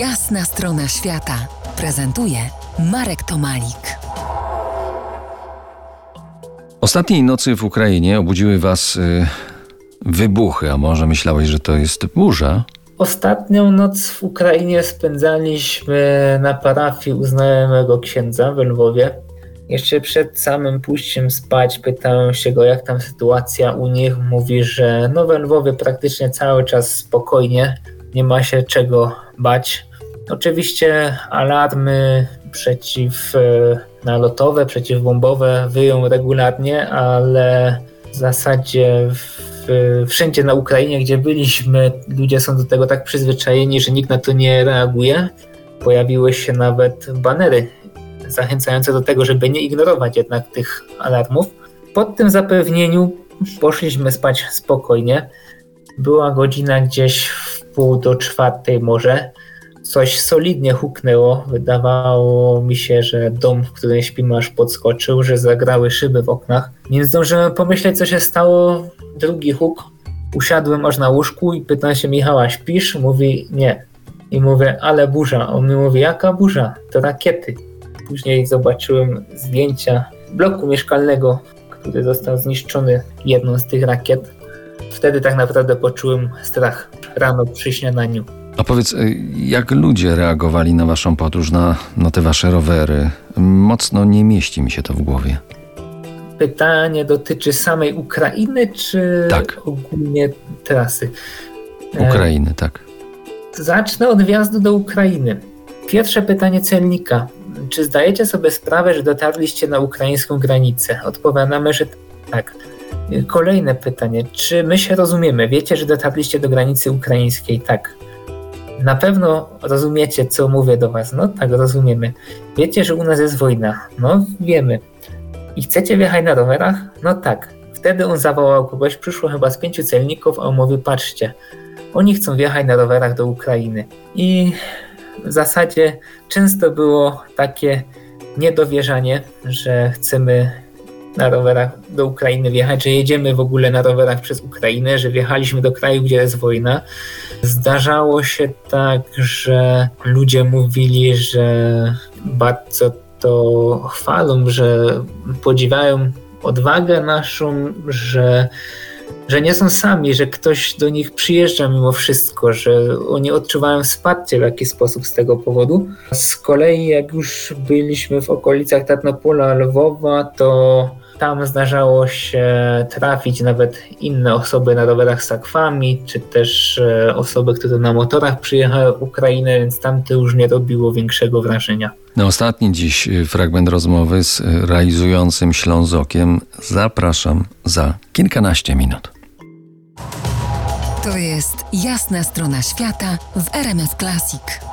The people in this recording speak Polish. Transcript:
Jasna strona świata prezentuje Marek Tomalik. Ostatniej nocy w Ukrainie obudziły was y, wybuchy, a może myślałeś, że to jest burza? Ostatnią noc w Ukrainie spędzaliśmy na parafii u znajomego księdza w Lwowie. Jeszcze przed samym pójściem spać pytałem się go, jak tam sytuacja u nich. Mówi, że no w Lwowie praktycznie cały czas spokojnie, nie ma się czego bać. Oczywiście alarmy przeciwnalotowe, przeciwbombowe wyją regularnie, ale w zasadzie w, wszędzie na Ukrainie, gdzie byliśmy, ludzie są do tego tak przyzwyczajeni, że nikt na to nie reaguje. Pojawiły się nawet banery zachęcające do tego, żeby nie ignorować jednak tych alarmów. Po tym zapewnieniu poszliśmy spać spokojnie. Była godzina gdzieś w pół do czwartej może coś solidnie huknęło. Wydawało mi się, że dom, w którym śpimy, aż podskoczył, że zagrały szyby w oknach. Nie zdążyłem pomyśleć, co się stało. Drugi huk. Usiadłem aż na łóżku i pytam się Michała, śpisz? Mówi, nie. I mówię, ale burza. On mi mówi, jaka burza? To rakiety. Później zobaczyłem zdjęcia bloku mieszkalnego, który został zniszczony jedną z tych rakiet. Wtedy tak naprawdę poczułem strach rano przy śniadaniu. A powiedz, y, jak ludzie reagowali na waszą podróż, na, na te wasze rowery? Mocno nie mieści mi się to w głowie. Pytanie dotyczy samej Ukrainy, czy Tak. ogólnie trasy? E, Ukrainy, tak. Zacznę od wjazdu do Ukrainy. Pierwsze pytanie celnika. Czy zdajecie sobie sprawę, że dotarliście na ukraińską granicę? Odpowiadamy, że tak. Kolejne pytanie. Czy my się rozumiemy? Wiecie, że dotarliście do granicy ukraińskiej? Tak. Na pewno rozumiecie, co mówię do was. No tak, rozumiemy. Wiecie, że u nas jest wojna? No wiemy. I chcecie wjechać na rowerach? No tak. Wtedy on zawołał kogoś, przyszło chyba z pięciu celników, a on mówi, patrzcie, oni chcą wjechać na rowerach do Ukrainy. I w zasadzie często było takie niedowierzanie, że chcemy na rowerach do Ukrainy wjechać, że jedziemy w ogóle na rowerach przez Ukrainę, że wjechaliśmy do kraju, gdzie jest wojna. Zdarzało się tak, że ludzie mówili, że bardzo to chwalą, że podziwiają odwagę naszą, że że nie są sami, że ktoś do nich przyjeżdża mimo wszystko, że oni odczuwają wsparcie w jakiś sposób z tego powodu. Z kolei jak już byliśmy w okolicach Tarnopola, Lwowa, to tam zdarzało się trafić nawet inne osoby na rowerach z sakwami, czy też e, osoby, które na motorach przyjechały Ukrainę, więc tam to już nie robiło większego wrażenia. Na ostatni dziś fragment rozmowy z realizującym Ślązokiem zapraszam za kilkanaście minut. To jest jasna strona świata w RMS Classic.